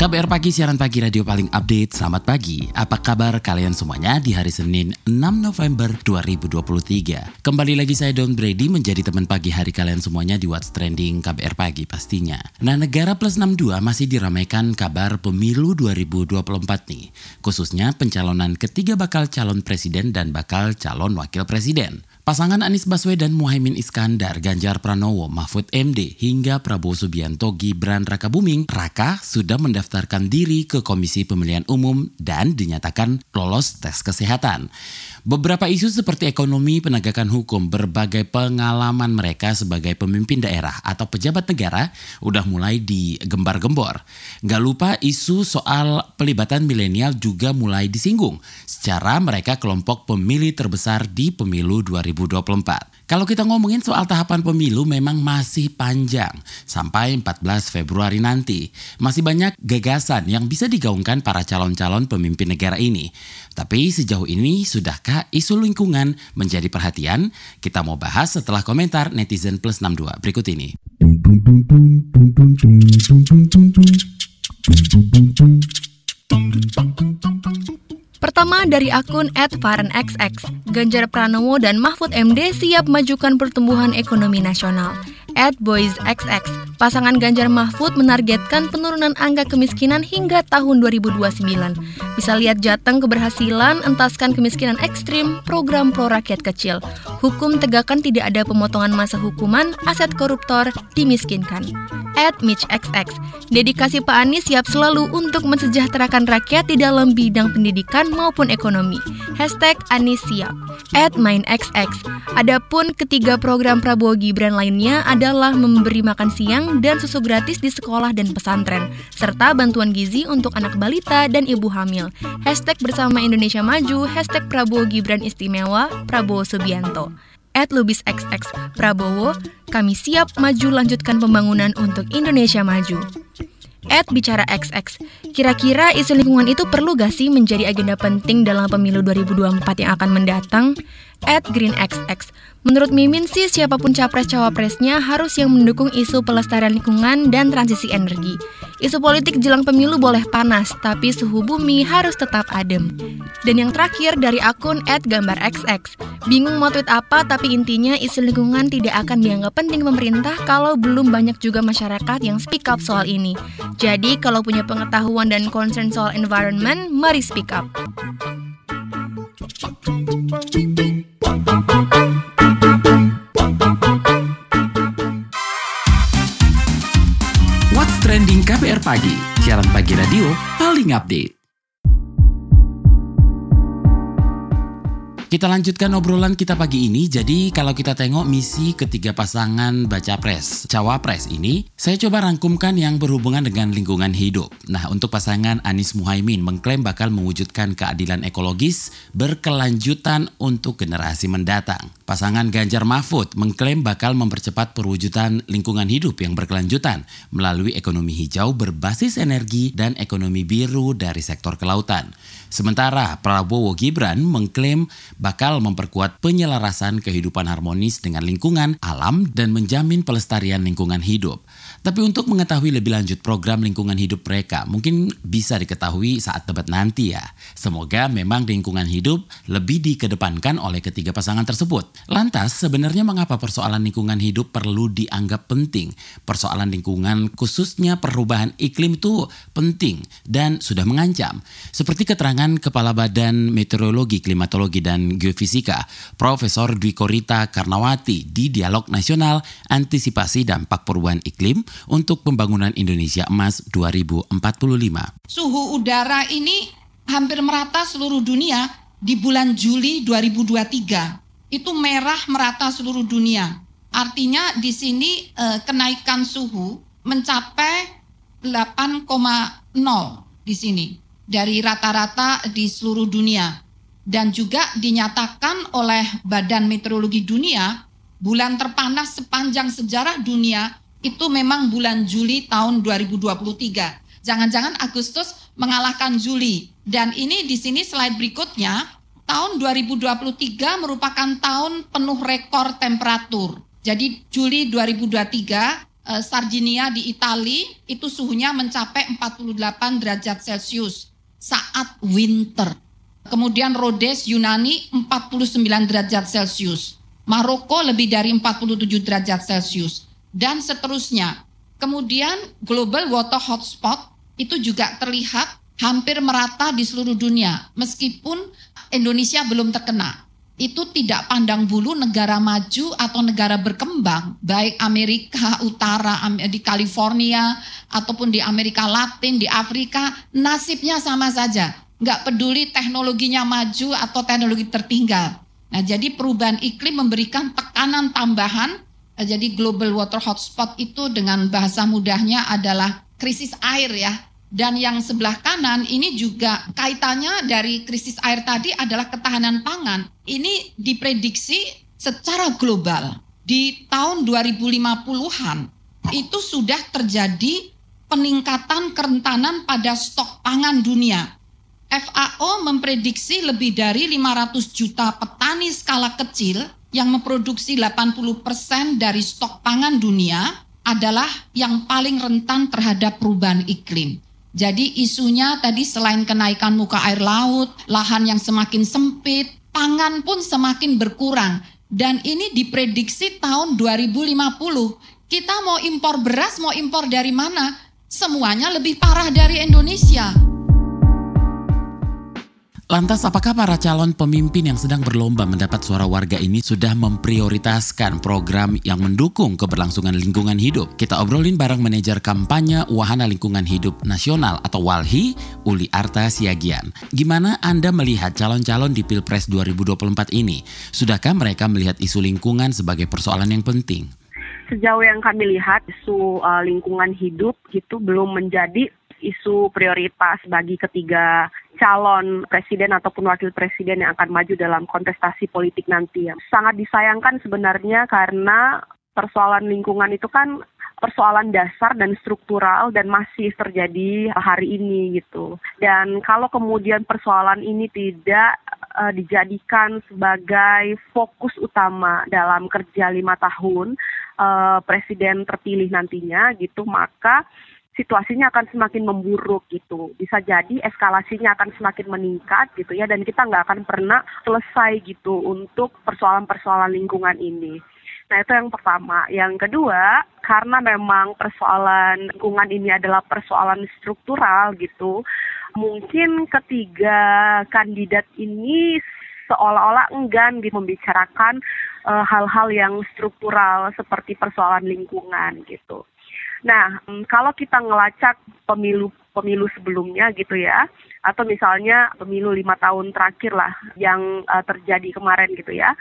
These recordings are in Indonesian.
KBR Pagi, siaran pagi radio paling update. Selamat pagi. Apa kabar kalian semuanya di hari Senin 6 November 2023? Kembali lagi saya Don Brady menjadi teman pagi hari kalian semuanya di What's Trending KBR Pagi pastinya. Nah, Negara Plus 62 masih diramaikan kabar pemilu 2024 nih. Khususnya pencalonan ketiga bakal calon presiden dan bakal calon wakil presiden. Pasangan Anies Baswedan, Muhaimin Iskandar, Ganjar Pranowo, Mahfud MD, hingga Prabowo Subianto, Gibran Rakabuming, Raka sudah mendaftarkan diri ke Komisi Pemilihan Umum dan dinyatakan lolos tes kesehatan. Beberapa isu seperti ekonomi, penegakan hukum, berbagai pengalaman mereka sebagai pemimpin daerah atau pejabat negara udah mulai digembar-gembor. Gak lupa isu soal pelibatan milenial juga mulai disinggung secara mereka kelompok pemilih terbesar di pemilu 2024. 2024. Kalau kita ngomongin soal tahapan pemilu memang masih panjang sampai 14 Februari nanti. Masih banyak gagasan yang bisa digaungkan para calon-calon pemimpin negara ini. Tapi sejauh ini sudahkah isu lingkungan menjadi perhatian? Kita mau bahas setelah komentar netizen plus 62 berikut ini. Pertama dari akun @farenxx, Ganjar Pranowo dan Mahfud MD siap majukan pertumbuhan ekonomi nasional. @boysxx, pasangan Ganjar Mahfud menargetkan penurunan angka kemiskinan hingga tahun 2029. Bisa lihat Jateng keberhasilan entaskan kemiskinan ekstrim, program pro rakyat kecil. Hukum tegakkan tidak ada pemotongan masa hukuman, aset koruptor dimiskinkan at MitchXX. Dedikasi Pak Anies siap selalu untuk mensejahterakan rakyat di dalam bidang pendidikan maupun ekonomi. Hashtag Anies siap. At MindXX. Adapun ketiga program Prabowo Gibran lainnya adalah memberi makan siang dan susu gratis di sekolah dan pesantren, serta bantuan gizi untuk anak balita dan ibu hamil. Hashtag bersama Indonesia Maju, hashtag Prabowo Gibran Istimewa, Prabowo Subianto at Lubis XX Prabowo, kami siap maju lanjutkan pembangunan untuk Indonesia maju. At Bicara XX, kira-kira isu lingkungan itu perlu gak sih menjadi agenda penting dalam pemilu 2024 yang akan mendatang? At Green XX, Menurut Mimin sih siapa pun capres-cawapresnya harus yang mendukung isu pelestarian lingkungan dan transisi energi. Isu politik jelang pemilu boleh panas, tapi suhu bumi harus tetap adem. Dan yang terakhir dari akun @gambarxx. Bingung mau tweet apa tapi intinya isu lingkungan tidak akan dianggap penting pemerintah kalau belum banyak juga masyarakat yang speak up soal ini. Jadi kalau punya pengetahuan dan concern soal environment, mari speak up. Trending KPR Pagi, siaran pagi radio paling update. Kita lanjutkan obrolan kita pagi ini. Jadi kalau kita tengok misi ketiga pasangan baca pres, cawapres ini, saya coba rangkumkan yang berhubungan dengan lingkungan hidup. Nah untuk pasangan Anies Muhaimin mengklaim bakal mewujudkan keadilan ekologis berkelanjutan untuk generasi mendatang. Pasangan Ganjar Mahfud mengklaim bakal mempercepat perwujudan lingkungan hidup yang berkelanjutan melalui ekonomi hijau berbasis energi dan ekonomi biru dari sektor kelautan. Sementara Prabowo Gibran mengklaim bakal memperkuat penyelarasan kehidupan harmonis dengan lingkungan, alam, dan menjamin pelestarian lingkungan hidup. Tapi untuk mengetahui lebih lanjut program lingkungan hidup mereka, mungkin bisa diketahui saat debat nanti ya. Semoga memang lingkungan hidup lebih dikedepankan oleh ketiga pasangan tersebut. Lantas, sebenarnya mengapa persoalan lingkungan hidup perlu dianggap penting? Persoalan lingkungan khususnya perubahan iklim itu penting dan sudah mengancam. Seperti keterangan Kepala Badan Meteorologi, Klimatologi, dan Geofisika, Profesor Dwi Korita Karnawati di Dialog Nasional Antisipasi Dampak Perubahan Iklim untuk pembangunan Indonesia Emas 2045. Suhu udara ini hampir merata seluruh dunia di bulan Juli 2023. Itu merah merata seluruh dunia. Artinya di sini eh, kenaikan suhu mencapai 8,0 di sini dari rata-rata di seluruh dunia. Dan juga dinyatakan oleh Badan Meteorologi Dunia, bulan terpanas sepanjang sejarah dunia itu memang bulan Juli tahun 2023. Jangan-jangan Agustus mengalahkan Juli. Dan ini di sini slide berikutnya, tahun 2023 merupakan tahun penuh rekor temperatur. Jadi Juli 2023 eh, Sardinia di Italia itu suhunya mencapai 48 derajat Celcius saat winter. Kemudian Rhodes Yunani 49 derajat Celcius. Maroko lebih dari 47 derajat Celcius dan seterusnya. Kemudian global water hotspot itu juga terlihat hampir merata di seluruh dunia meskipun Indonesia belum terkena. Itu tidak pandang bulu negara maju atau negara berkembang, baik Amerika Utara, di California, ataupun di Amerika Latin, di Afrika, nasibnya sama saja. Nggak peduli teknologinya maju atau teknologi tertinggal. Nah, jadi perubahan iklim memberikan tekanan tambahan jadi global water hotspot itu dengan bahasa mudahnya adalah krisis air ya. Dan yang sebelah kanan ini juga kaitannya dari krisis air tadi adalah ketahanan pangan. Ini diprediksi secara global di tahun 2050-an itu sudah terjadi peningkatan kerentanan pada stok pangan dunia. FAO memprediksi lebih dari 500 juta petani skala kecil yang memproduksi 80% dari stok pangan dunia adalah yang paling rentan terhadap perubahan iklim. Jadi isunya tadi selain kenaikan muka air laut, lahan yang semakin sempit, pangan pun semakin berkurang. Dan ini diprediksi tahun 2050. Kita mau impor beras, mau impor dari mana? Semuanya lebih parah dari Indonesia. Lantas apakah para calon pemimpin yang sedang berlomba mendapat suara warga ini sudah memprioritaskan program yang mendukung keberlangsungan lingkungan hidup? Kita obrolin bareng manajer kampanye Wahana Lingkungan Hidup Nasional atau WALHI, Uli Arta Siagian. Gimana Anda melihat calon-calon di Pilpres 2024 ini? Sudahkah mereka melihat isu lingkungan sebagai persoalan yang penting? Sejauh yang kami lihat, isu uh, lingkungan hidup itu belum menjadi isu prioritas bagi ketiga calon presiden ataupun wakil presiden yang akan maju dalam kontestasi politik nanti. Sangat disayangkan sebenarnya karena persoalan lingkungan itu kan persoalan dasar dan struktural dan masih terjadi hari ini gitu. Dan kalau kemudian persoalan ini tidak uh, dijadikan sebagai fokus utama dalam kerja lima tahun uh, presiden terpilih nantinya gitu, maka situasinya akan semakin memburuk gitu. Bisa jadi eskalasinya akan semakin meningkat gitu ya dan kita nggak akan pernah selesai gitu untuk persoalan-persoalan lingkungan ini. Nah itu yang pertama. Yang kedua, karena memang persoalan lingkungan ini adalah persoalan struktural gitu, mungkin ketiga kandidat ini seolah-olah enggan gitu membicarakan eh, hal-hal uh, yang struktural seperti persoalan lingkungan gitu. Nah, mm, kalau kita ngelacak pemilu pemilu sebelumnya gitu ya, atau misalnya pemilu lima tahun terakhir lah yang uh, terjadi kemarin gitu ya.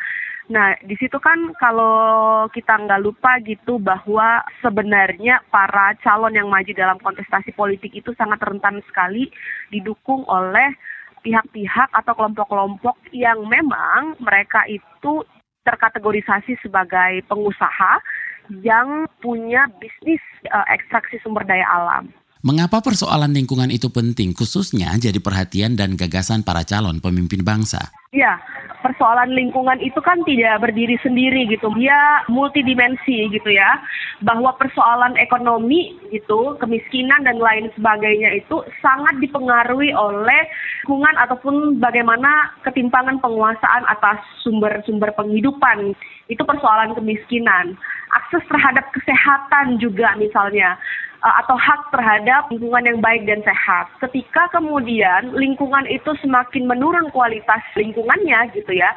Nah, di situ kan kalau kita nggak lupa gitu bahwa sebenarnya para calon yang maju dalam kontestasi politik itu sangat rentan sekali didukung oleh pihak-pihak atau kelompok-kelompok yang memang mereka itu terkategorisasi sebagai pengusaha yang punya bisnis uh, ekstraksi sumber daya alam. Mengapa persoalan lingkungan itu penting, khususnya jadi perhatian dan gagasan para calon pemimpin bangsa? Ya, persoalan lingkungan itu kan tidak berdiri sendiri gitu. Dia multidimensi gitu ya. Bahwa persoalan ekonomi gitu, kemiskinan dan lain sebagainya itu sangat dipengaruhi oleh lingkungan ataupun bagaimana ketimpangan penguasaan atas sumber-sumber penghidupan. Itu persoalan kemiskinan akses terhadap kesehatan juga misalnya uh, atau hak terhadap lingkungan yang baik dan sehat. Ketika kemudian lingkungan itu semakin menurun kualitas lingkungannya gitu ya,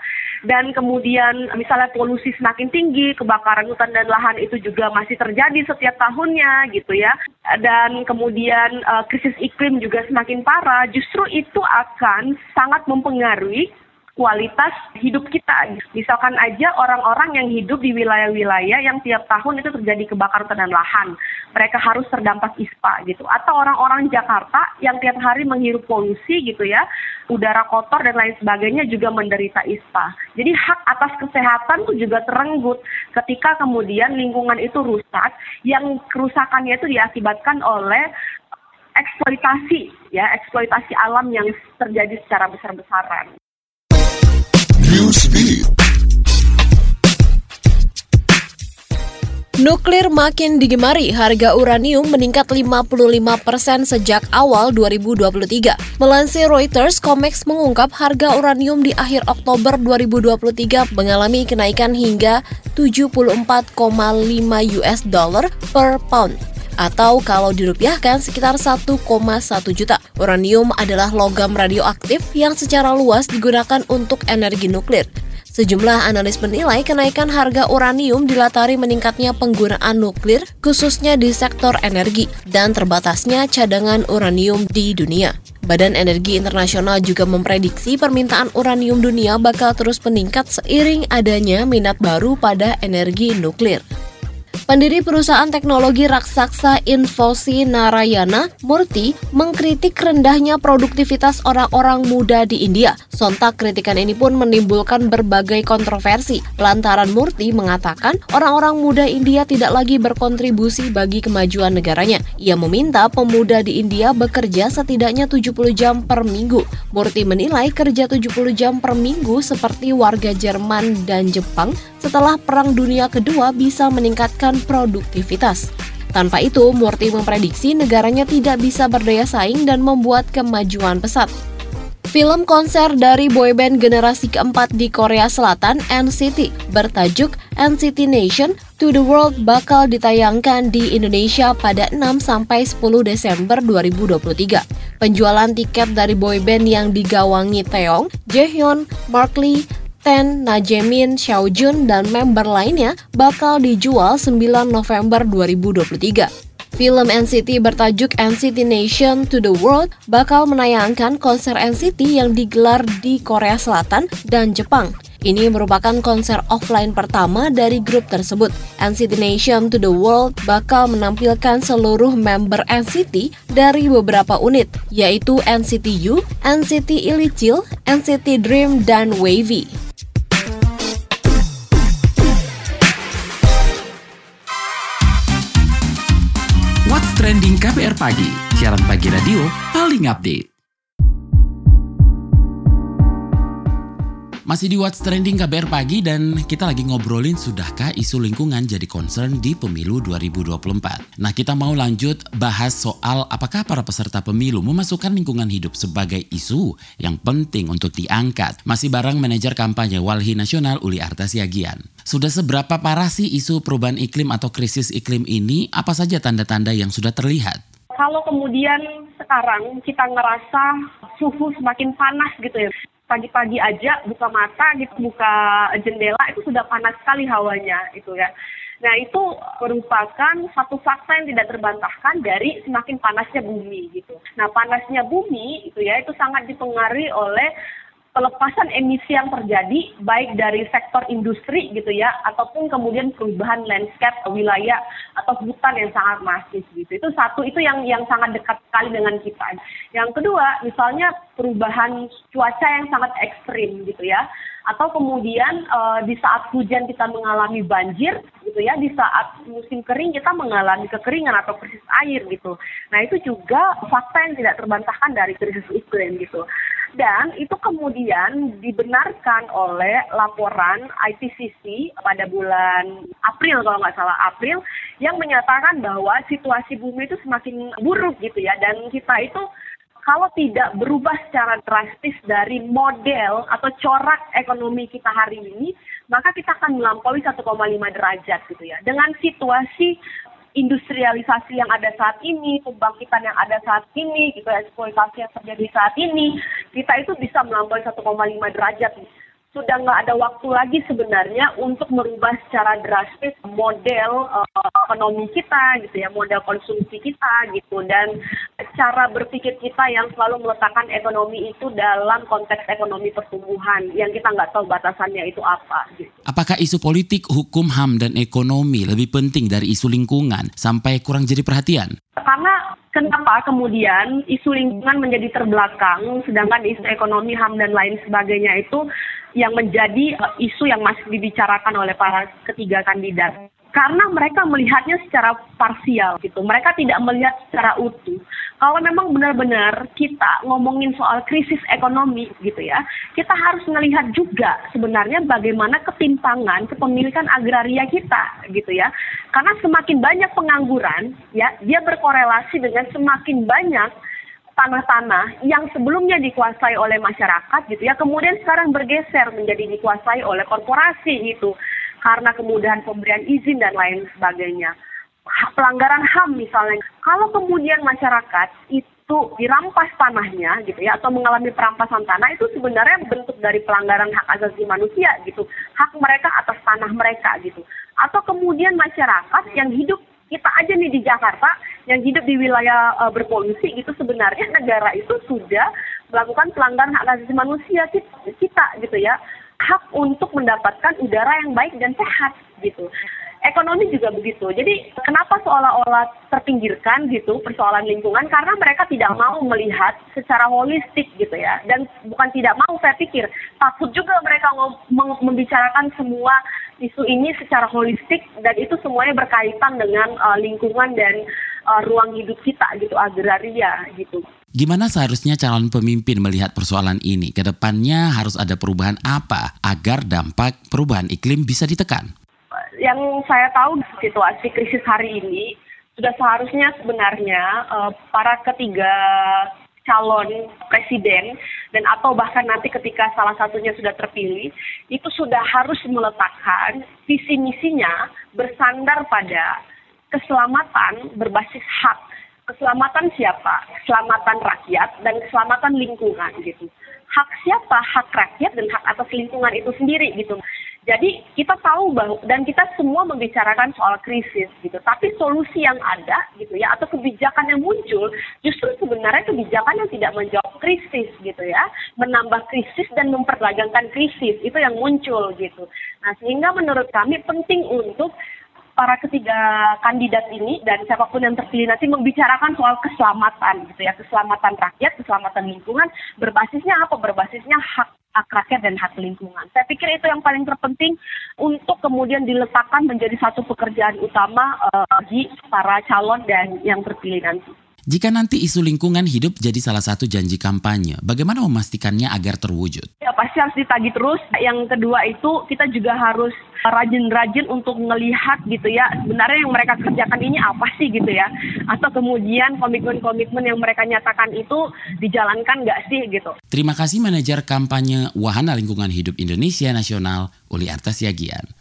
dan kemudian misalnya polusi semakin tinggi, kebakaran hutan dan lahan itu juga masih terjadi setiap tahunnya gitu ya, dan kemudian uh, krisis iklim juga semakin parah, justru itu akan sangat mempengaruhi kualitas hidup kita. Misalkan aja orang-orang yang hidup di wilayah-wilayah yang tiap tahun itu terjadi kebakaran dan lahan. Mereka harus terdampak ISPA gitu. Atau orang-orang Jakarta yang tiap hari menghirup polusi gitu ya. Udara kotor dan lain sebagainya juga menderita ISPA. Jadi hak atas kesehatan itu juga terenggut ketika kemudian lingkungan itu rusak. Yang kerusakannya itu diakibatkan oleh eksploitasi ya eksploitasi alam yang terjadi secara besar-besaran. Nuklir makin digemari, harga uranium meningkat 55% sejak awal 2023. Melansir Reuters, COMEX mengungkap harga uranium di akhir Oktober 2023 mengalami kenaikan hingga 74,5 US dollar per pound atau kalau dirupiahkan sekitar 1,1 juta. Uranium adalah logam radioaktif yang secara luas digunakan untuk energi nuklir. Sejumlah analis menilai kenaikan harga uranium dilatari meningkatnya penggunaan nuklir khususnya di sektor energi dan terbatasnya cadangan uranium di dunia. Badan Energi Internasional juga memprediksi permintaan uranium dunia bakal terus meningkat seiring adanya minat baru pada energi nuklir. Pendiri perusahaan teknologi raksasa Infosi Narayana, Murti, mengkritik rendahnya produktivitas orang-orang muda di India. Sontak kritikan ini pun menimbulkan berbagai kontroversi. Lantaran Murti mengatakan orang-orang muda India tidak lagi berkontribusi bagi kemajuan negaranya. Ia meminta pemuda di India bekerja setidaknya 70 jam per minggu. Murti menilai kerja 70 jam per minggu seperti warga Jerman dan Jepang setelah Perang Dunia Kedua bisa meningkatkan produktivitas. Tanpa itu, Murti memprediksi negaranya tidak bisa berdaya saing dan membuat kemajuan pesat. Film konser dari boyband generasi keempat di Korea Selatan, NCT, bertajuk NCT Nation to the World bakal ditayangkan di Indonesia pada 6 sampai 10 Desember 2023. Penjualan tiket dari boyband yang digawangi Taeyong, Jaehyun, Mark Lee, Ten, Najemin, Xiaojun, dan member lainnya bakal dijual 9 November 2023. Film NCT bertajuk NCT Nation to the World bakal menayangkan konser NCT yang digelar di Korea Selatan dan Jepang. Ini merupakan konser offline pertama dari grup tersebut. NCT Nation to the World bakal menampilkan seluruh member NCT dari beberapa unit, yaitu NCT U, NCT Illichil, NCT Dream, dan Wavy. KPR Pagi, siaran pagi radio paling update. Masih di What's Trending KBR Pagi dan kita lagi ngobrolin sudahkah isu lingkungan jadi concern di pemilu 2024. Nah kita mau lanjut bahas soal apakah para peserta pemilu memasukkan lingkungan hidup sebagai isu yang penting untuk diangkat. Masih bareng manajer kampanye Walhi Nasional Uli Artasiagian. Sudah seberapa parah sih isu perubahan iklim atau krisis iklim ini? Apa saja tanda-tanda yang sudah terlihat? Kalau kemudian sekarang kita ngerasa suhu semakin panas gitu ya, pagi-pagi aja buka mata gitu buka jendela itu sudah panas sekali hawanya itu ya. Nah itu merupakan satu fakta yang tidak terbantahkan dari semakin panasnya bumi gitu. Nah panasnya bumi itu ya itu sangat dipengaruhi oleh pelepasan emisi yang terjadi baik dari sektor industri gitu ya ataupun kemudian perubahan landscape wilayah atau hutan yang sangat masif gitu. Itu satu itu yang yang sangat dekat sekali dengan kita. Yang kedua misalnya perubahan cuaca yang sangat ekstrim gitu ya atau kemudian uh, di saat hujan kita mengalami banjir gitu ya di saat musim kering kita mengalami kekeringan atau krisis air gitu. Nah itu juga fakta yang tidak terbantahkan dari krisis iklim gitu dan itu kemudian dibenarkan oleh laporan IPCC pada bulan April kalau nggak salah April yang menyatakan bahwa situasi bumi itu semakin buruk gitu ya dan kita itu kalau tidak berubah secara drastis dari model atau corak ekonomi kita hari ini, maka kita akan melampaui 1,5 derajat gitu ya. Dengan situasi industrialisasi yang ada saat ini, pembangkitan yang ada saat ini, gitu eksploitasi yang terjadi saat ini, kita itu bisa melampaui 1,5 derajat sudah nggak ada waktu lagi sebenarnya untuk merubah secara drastis model uh, ekonomi kita gitu ya model konsumsi kita gitu dan cara berpikir kita yang selalu meletakkan ekonomi itu dalam konteks ekonomi pertumbuhan yang kita nggak tahu batasannya itu apa gitu. Apakah isu politik, hukum HAM dan ekonomi lebih penting dari isu lingkungan sampai kurang jadi perhatian? Karena kenapa kemudian isu lingkungan menjadi terbelakang sedangkan isu ekonomi HAM dan lain sebagainya itu yang menjadi uh, isu yang masih dibicarakan oleh para ketiga kandidat karena mereka melihatnya secara parsial gitu. Mereka tidak melihat secara utuh. kalau memang benar-benar kita ngomongin soal krisis ekonomi gitu ya, kita harus melihat juga sebenarnya bagaimana ketimpangan kepemilikan agraria kita gitu ya. Karena semakin banyak pengangguran ya, dia berkorelasi dengan semakin banyak tanah-tanah yang sebelumnya dikuasai oleh masyarakat gitu ya, kemudian sekarang bergeser menjadi dikuasai oleh korporasi gitu karena kemudahan pemberian izin dan lain sebagainya pelanggaran HAM misalnya. Kalau kemudian masyarakat itu dirampas tanahnya gitu ya atau mengalami perampasan tanah itu sebenarnya bentuk dari pelanggaran hak asasi manusia gitu. Hak mereka atas tanah mereka gitu. Atau kemudian masyarakat yang hidup kita aja nih di Jakarta yang hidup di wilayah uh, berpolusi itu sebenarnya negara itu sudah melakukan pelanggaran hak asasi manusia kita, kita gitu ya hak untuk mendapatkan udara yang baik dan sehat gitu ekonomi juga begitu. Jadi kenapa seolah-olah terpinggirkan gitu persoalan lingkungan karena mereka tidak mau melihat secara holistik gitu ya. Dan bukan tidak mau saya pikir takut juga mereka membicarakan semua isu ini secara holistik dan itu semuanya berkaitan dengan uh, lingkungan dan uh, ruang hidup kita gitu agraria gitu. Gimana seharusnya calon pemimpin melihat persoalan ini? Ke depannya harus ada perubahan apa agar dampak perubahan iklim bisa ditekan? yang saya tahu situasi krisis hari ini sudah seharusnya sebenarnya uh, para ketiga calon presiden dan atau bahkan nanti ketika salah satunya sudah terpilih itu sudah harus meletakkan visi misinya bersandar pada keselamatan berbasis hak. Keselamatan siapa? Keselamatan rakyat dan keselamatan lingkungan gitu. Hak siapa? Hak rakyat dan hak atas lingkungan itu sendiri gitu jadi kita tahu bahwa dan kita semua membicarakan soal krisis gitu. Tapi solusi yang ada gitu ya atau kebijakan yang muncul justru sebenarnya kebijakan yang tidak menjawab krisis gitu ya, menambah krisis dan memperdagangkan krisis itu yang muncul gitu. Nah sehingga menurut kami penting untuk para ketiga kandidat ini dan siapa pun yang terpilih nanti membicarakan soal keselamatan gitu ya keselamatan rakyat keselamatan lingkungan berbasisnya apa berbasisnya hak hak rakyat dan hak lingkungan. Saya pikir itu yang paling terpenting untuk kemudian diletakkan menjadi satu pekerjaan utama uh, para calon dan yang terpilih nanti. Jika nanti isu lingkungan hidup jadi salah satu janji kampanye, bagaimana memastikannya agar terwujud? Ya pasti harus ditagi terus. Yang kedua itu kita juga harus rajin-rajin untuk melihat gitu ya sebenarnya yang mereka kerjakan ini apa sih gitu ya atau kemudian komitmen-komitmen yang mereka nyatakan itu dijalankan nggak sih gitu. Terima kasih manajer kampanye Wahana Lingkungan Hidup Indonesia Nasional Uli Artas Yagian.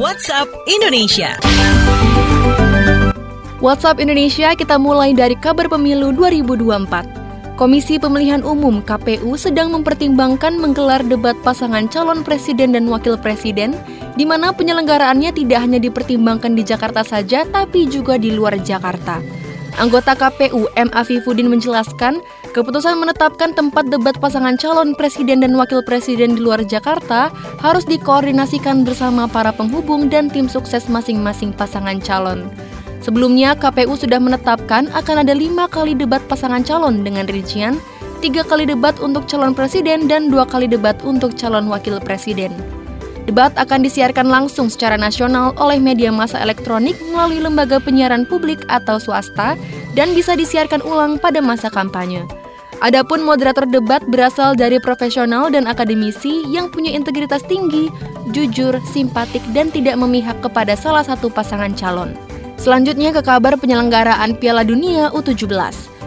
WhatsApp Indonesia. WhatsApp Indonesia kita mulai dari kabar pemilu 2024. Komisi Pemilihan Umum KPU sedang mempertimbangkan menggelar debat pasangan calon presiden dan wakil presiden, di mana penyelenggaraannya tidak hanya dipertimbangkan di Jakarta saja, tapi juga di luar Jakarta. Anggota KPU M. Afifudin menjelaskan, keputusan menetapkan tempat debat pasangan calon presiden dan wakil presiden di luar Jakarta harus dikoordinasikan bersama para penghubung dan tim sukses masing-masing pasangan calon. Sebelumnya, KPU sudah menetapkan akan ada lima kali debat pasangan calon dengan rincian, tiga kali debat untuk calon presiden dan dua kali debat untuk calon wakil presiden. Debat akan disiarkan langsung secara nasional oleh media massa elektronik melalui lembaga penyiaran publik atau swasta dan bisa disiarkan ulang pada masa kampanye. Adapun moderator debat berasal dari profesional dan akademisi yang punya integritas tinggi, jujur, simpatik, dan tidak memihak kepada salah satu pasangan calon. Selanjutnya ke kabar penyelenggaraan Piala Dunia U17.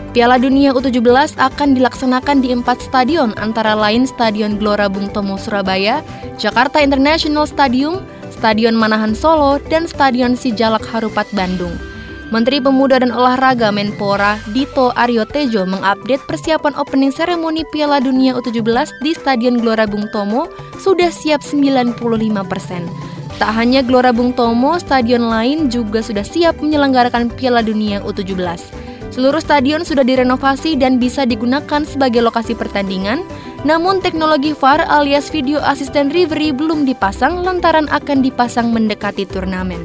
Piala Dunia U17 akan dilaksanakan di empat stadion antara lain Stadion Gelora Bung Tomo Surabaya, Jakarta International Stadium, Stadion Manahan Solo, dan Stadion Sijalak Harupat Bandung. Menteri Pemuda dan Olahraga Menpora Dito Aryo Tejo mengupdate persiapan opening seremoni Piala Dunia U17 di Stadion Gelora Bung Tomo sudah siap 95 persen. Tak hanya Gelora Bung Tomo, stadion lain juga sudah siap menyelenggarakan Piala Dunia U17. Seluruh stadion sudah direnovasi dan bisa digunakan sebagai lokasi pertandingan, namun teknologi VAR alias video asisten referee belum dipasang lantaran akan dipasang mendekati turnamen.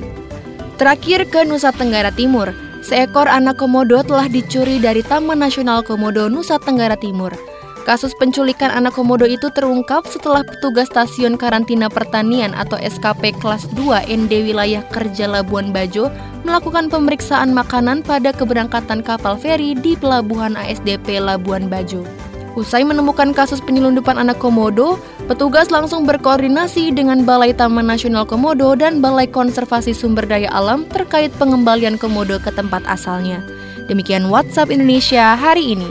Terakhir ke Nusa Tenggara Timur, seekor anak komodo telah dicuri dari Taman Nasional Komodo Nusa Tenggara Timur. Kasus penculikan anak komodo itu terungkap setelah petugas stasiun karantina pertanian atau SKP kelas 2 ND wilayah kerja Labuan Bajo melakukan pemeriksaan makanan pada keberangkatan kapal feri di pelabuhan ASDP Labuan Bajo. Usai menemukan kasus penyelundupan anak komodo, petugas langsung berkoordinasi dengan Balai Taman Nasional Komodo dan Balai Konservasi Sumber Daya Alam terkait pengembalian komodo ke tempat asalnya. Demikian WhatsApp Indonesia hari ini.